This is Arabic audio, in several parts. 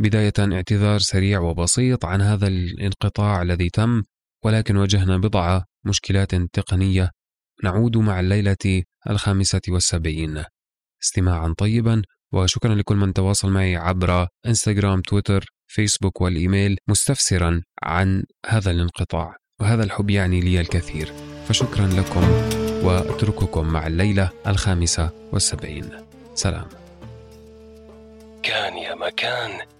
بداية اعتذار سريع وبسيط عن هذا الانقطاع الذي تم ولكن واجهنا بضع مشكلات تقنية نعود مع الليلة الخامسة والسبعين. استماعا طيبا وشكرا لكل من تواصل معي عبر إنستغرام تويتر فيسبوك والإيميل مستفسرا عن هذا الانقطاع. وهذا الحب يعني لي الكثير. فشكرا لكم وأترككم مع الليلة الخامسة والسبعين. سلام. كان يا مكان.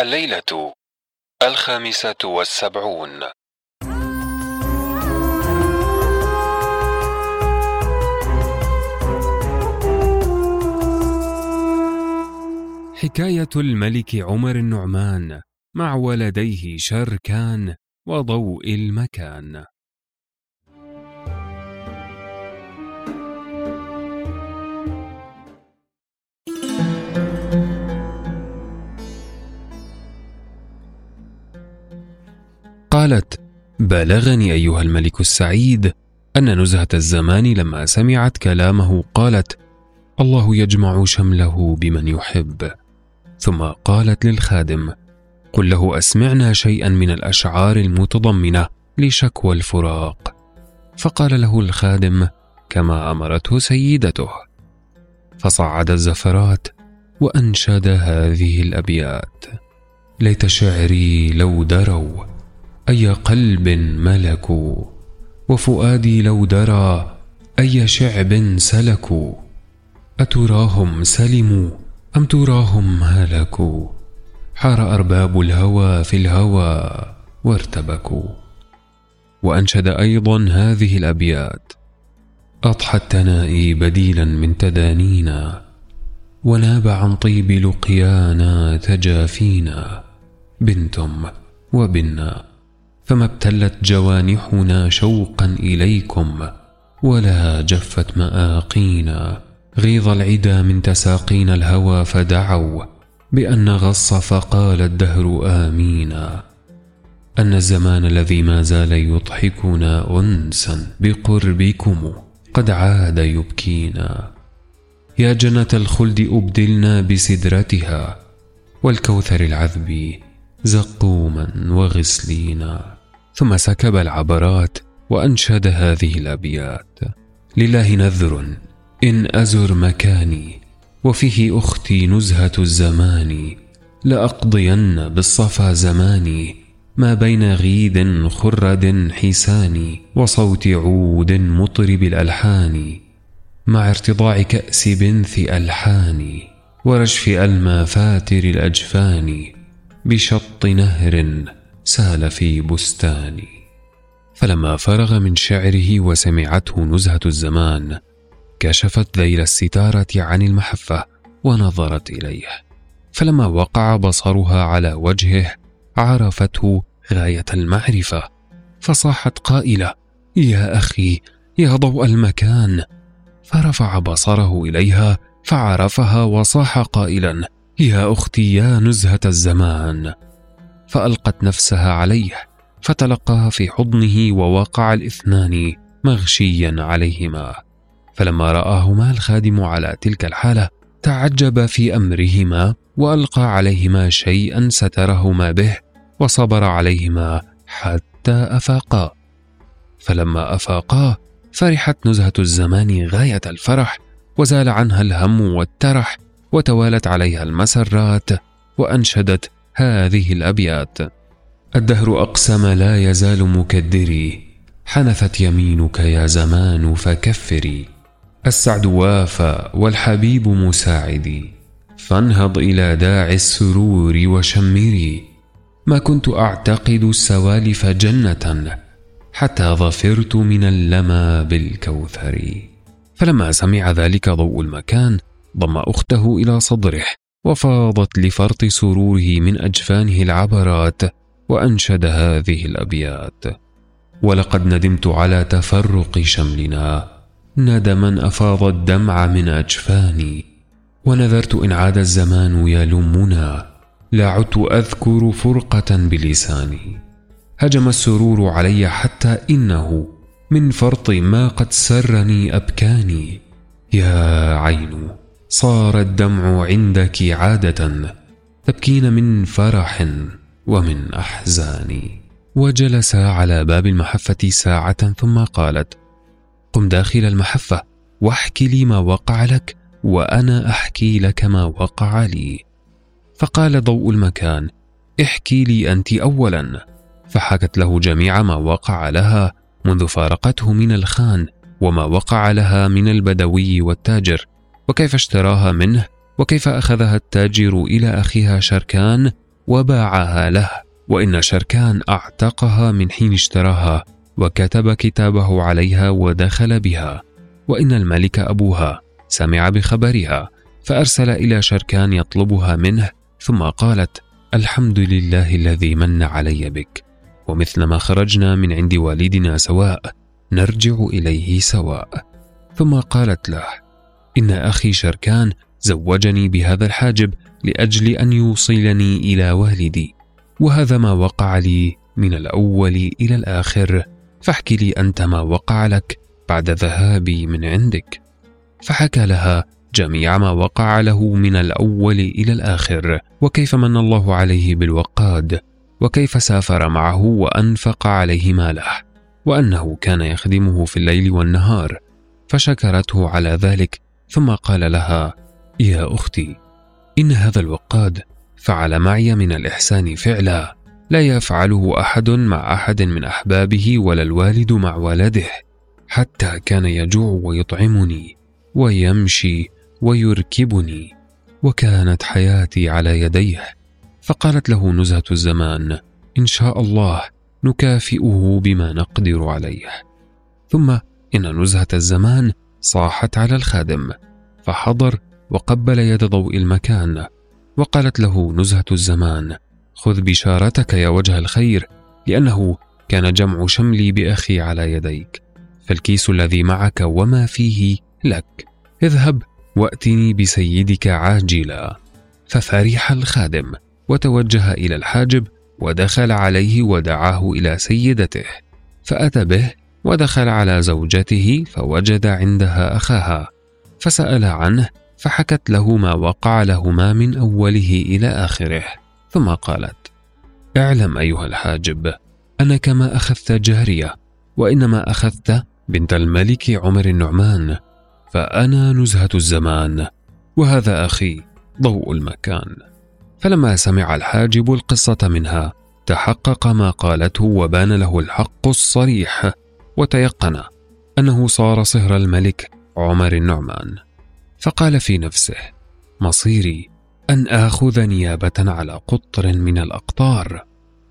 الليلة الخامسة والسبعون. حكاية الملك عمر النعمان مع ولديه شركان وضوء المكان. قالت بلغني أيها الملك السعيد أن نزهة الزمان لما سمعت كلامه قالت الله يجمع شمله بمن يحب. ثم قالت للخادم قل له أسمعنا شيئا من الأشعار المتضمنة لشكوى الفراق. فقال له الخادم كما أمرته سيدته. فصعد الزفرات وأنشد هذه الأبيات. ليت شعري لو دروا أي قلب ملكوا وفؤادي لو درى أي شعب سلكوا. أتراهم سلموا أم تراهم هلكوا؟ حار أرباب الهوى في الهوى وارتبكوا. وأنشد أيضا هذه الأبيات أضحى التنائي بديلا من تدانينا وناب عن طيب لقيانا تجافينا بنتم وبنا. فما ابتلت جوانحنا شوقا إليكم ولا جفت مآقينا. غيظ العدا من تساقين الهوى فدعوا بأن غص فقال الدهر آمينا. أن الزمان الذي ما زال يضحكنا أنسا بقربكم قد عاد يبكينا. يا جنة الخلد أبدلنا بسدرتها والكوثر العذب زقوما وغسلينا. ثم سكب العبرات وأنشد هذه الأبيات. لله نذر إن أزر مكاني وفيه أختي نزهة الزمان لأقضين بالصفا زماني ما بين غيد خرد حسان وصوت عود مطرب الألحان مع ارتضاع كأس بنث ألحان ورجف ألمى فاتر الأجفان بشط نهر سال في بستان. فلما فرغ من شعره وسمعته نزهة الزمان كشفت ذيل الستارة عن المحفة ونظرت إليه. فلما وقع بصرها على وجهه عرفته غاية المعرفة. فصاحت قائلة يا أخي يا ضوء المكان. فرفع بصره إليها فعرفها وصاح قائلا يا أختي يا نزهة الزمان. فألقت نفسها عليه فتلقاها في حضنه ووقع الاثنان مغشيا عليهما. فلما رآهما الخادم على تلك الحالة تعجب في أمرهما وألقى عليهما شيئا سترهما به وصبر عليهما حتى أفاقا. فلما أفاقا فرحت نزهة الزمان غاية الفرح وزال عنها الهم والترح وتوالت عليها المسرات وأنشدت هذه الأبيات. الدهر أقسم لا يزال مكدري حنثت يمينك يا زمان فكفري. السعد وافى والحبيب مساعدي فانهض إلى داعي السرور وشمري. ما كنت أعتقد السوالف جنة حتى ظفرت من اللمى بالكوثر. فلما سمع ذلك ضوء المكان ضم أخته إلى صدره. وفاضت لفرط سروره من أجفانه العبرات وأنشد هذه الأبيات. ولقد ندمت على تفرق شملنا. ندما أفاض الدمع من أجفاني. ونذرت إن عاد الزمان يلمنا. لعدت أذكر فرقة بلساني. هجم السرور علي حتى إنه من فرط ما قد سرني أبكاني. يا عين صار الدمع عندك عادة تبكين من فرح ومن أحزان. وجلس على باب المحفة ساعة ثم قالت قم داخل المحفة واحكي لي ما وقع لك وأنا أحكي لك ما وقع لي. فقال ضوء المكان احكي لي أنت أولا. فحكت له جميع ما وقع لها منذ فارقته من الخان وما وقع لها من البدوي والتاجر. وكيف اشتراها منه وكيف أخذها التاجر إلى أخيها شركان وباعها له. وإن شركان أعتقها من حين اشتراها وكتب كتابه عليها ودخل بها. وإن الملك أبوها سمع بخبرها فأرسل إلى شركان يطلبها منه ثم قالت الحمد لله الذي من علي بك ومثلما خرجنا من عند والدنا سواء نرجع إليه سواء. ثم قالت له إن أخي شركان زوجني بهذا الحاجب لأجل أن يوصلني إلى والدي وهذا ما وقع لي من الأول إلى الآخر. فاحكي لي أنت ما وقع لك بعد ذهابي من عندك. فحكى لها جميع ما وقع له من الأول إلى الآخر وكيف من الله عليه بالوقاد وكيف سافر معه وأنفق عليه ماله وأنه كان يخدمه في الليل والنهار. فشكرته على ذلك ثم قال لها يا أختي إن هذا الوقاد فعل معي من الإحسان فعلا لا يفعله أحد مع أحد من أحبابه ولا الوالد مع ولده حتى كان يجوع ويطعمني ويمشي ويركبني وكانت حياتي على يديه فقالت له نزهة الزمان إن شاء الله نكافئه بما نقدر عليه. ثم إن نزهة الزمان صاحت على الخادم فحضر وقبل يد ضوء المكان وقالت له نزهة الزمان خذ بشارتك يا وجه الخير لأنه كان جمع شملي بأخي على يديك فالكيس الذي معك وما فيه لك اذهب وأتني بسيدك عاجلا. ففرح الخادم وتوجه إلى الحاجب ودخل عليه ودعاه إلى سيدته فأتى به ودخل على زوجته فوجد عندها أخاها فسأل عنه فحكت له ما وقع لهما من أوله إلى آخره ثم قالت اعلم أيها الحاجب انك ما أخذت جارية وإنما أخذت بنت الملك عمر النعمان فأنا نزهة الزمان وهذا أخي ضوء المكان. فلما سمع الحاجب القصة منها تحقق ما قالته وبان له الحق الصريح. وتيقن أنه صار صهر الملك عمر النعمان فقال في نفسه مصيري أن آخذ نيابة على قطر من الأقطار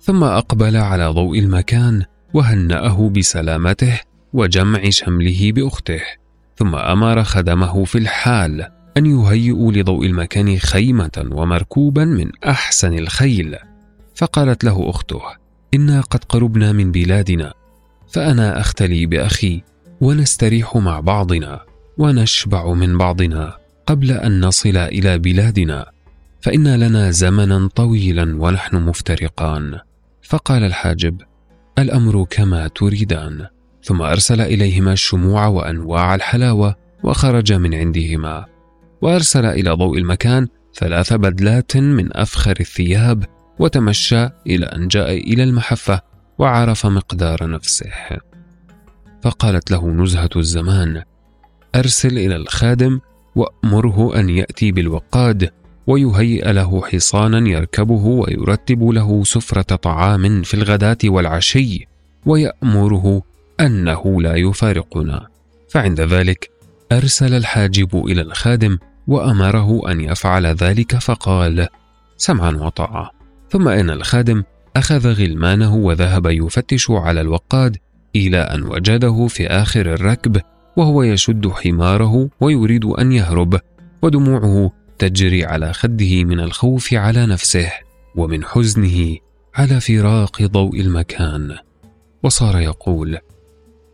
ثم أقبل على ضوء المكان وهنأه بسلامته وجمع شمله بأخته ثم أمر خدمه في الحال أن يهيئوا لضوء المكان خيمة ومركوبا من أحسن الخيل فقالت له أخته إنا قد قربنا من بلادنا فأنا أختلي بأخي ونستريح مع بعضنا ونشبع من بعضنا قبل أن نصل إلى بلادنا. فإن لنا زمنا طويلا ونحن مفترقان. فقال الحاجب الأمر كما تريدان. ثم أرسل إليهما الشموع وأنواع الحلاوة وخرج من عندهما. وأرسل إلى ضوء المكان ثلاث بدلات من أفخر الثياب وتمشى إلى أن جاء إلى المحفة. وعرف مقدار نفسه. فقالت له نزهة الزمان أرسل إلى الخادم وأمره أن يأتي بالوقاد ويهيئ له حصانا يركبه ويرتب له سفرة طعام في الغداة والعشي ويأمره أنه لا يفارقنا. فعند ذلك أرسل الحاجب إلى الخادم وأمره أن يفعل ذلك فقال سمعا وطاعة. ثم إن الخادم أخذ غلمانه وذهب يفتش على الوقاد إلى أن وجده في آخر الركب وهو يشد حماره ويريد أن يهرب ودموعه تجري على خده من الخوف على نفسه ومن حزنه على فراق ضوء المكان. وصار يقول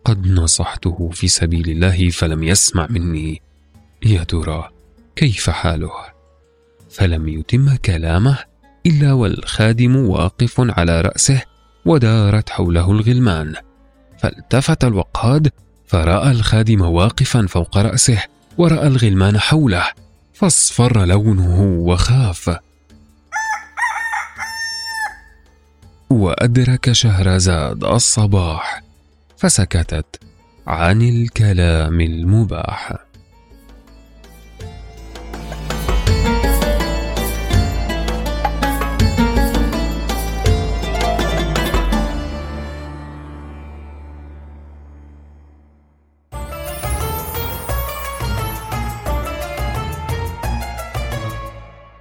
قد نصحته في سبيل الله فلم يسمع مني. يا ترى كيف حاله؟ فلم يتم كلامه إلا والخادم واقف على رأسه ودارت حوله الغلمان. فالتفت الوقاد فرأى الخادم واقفا فوق رأسه ورأى الغلمان حوله فاصفر لونه وخاف. وأدرك شهرزاد الصباح فسكتت عن الكلام المباح.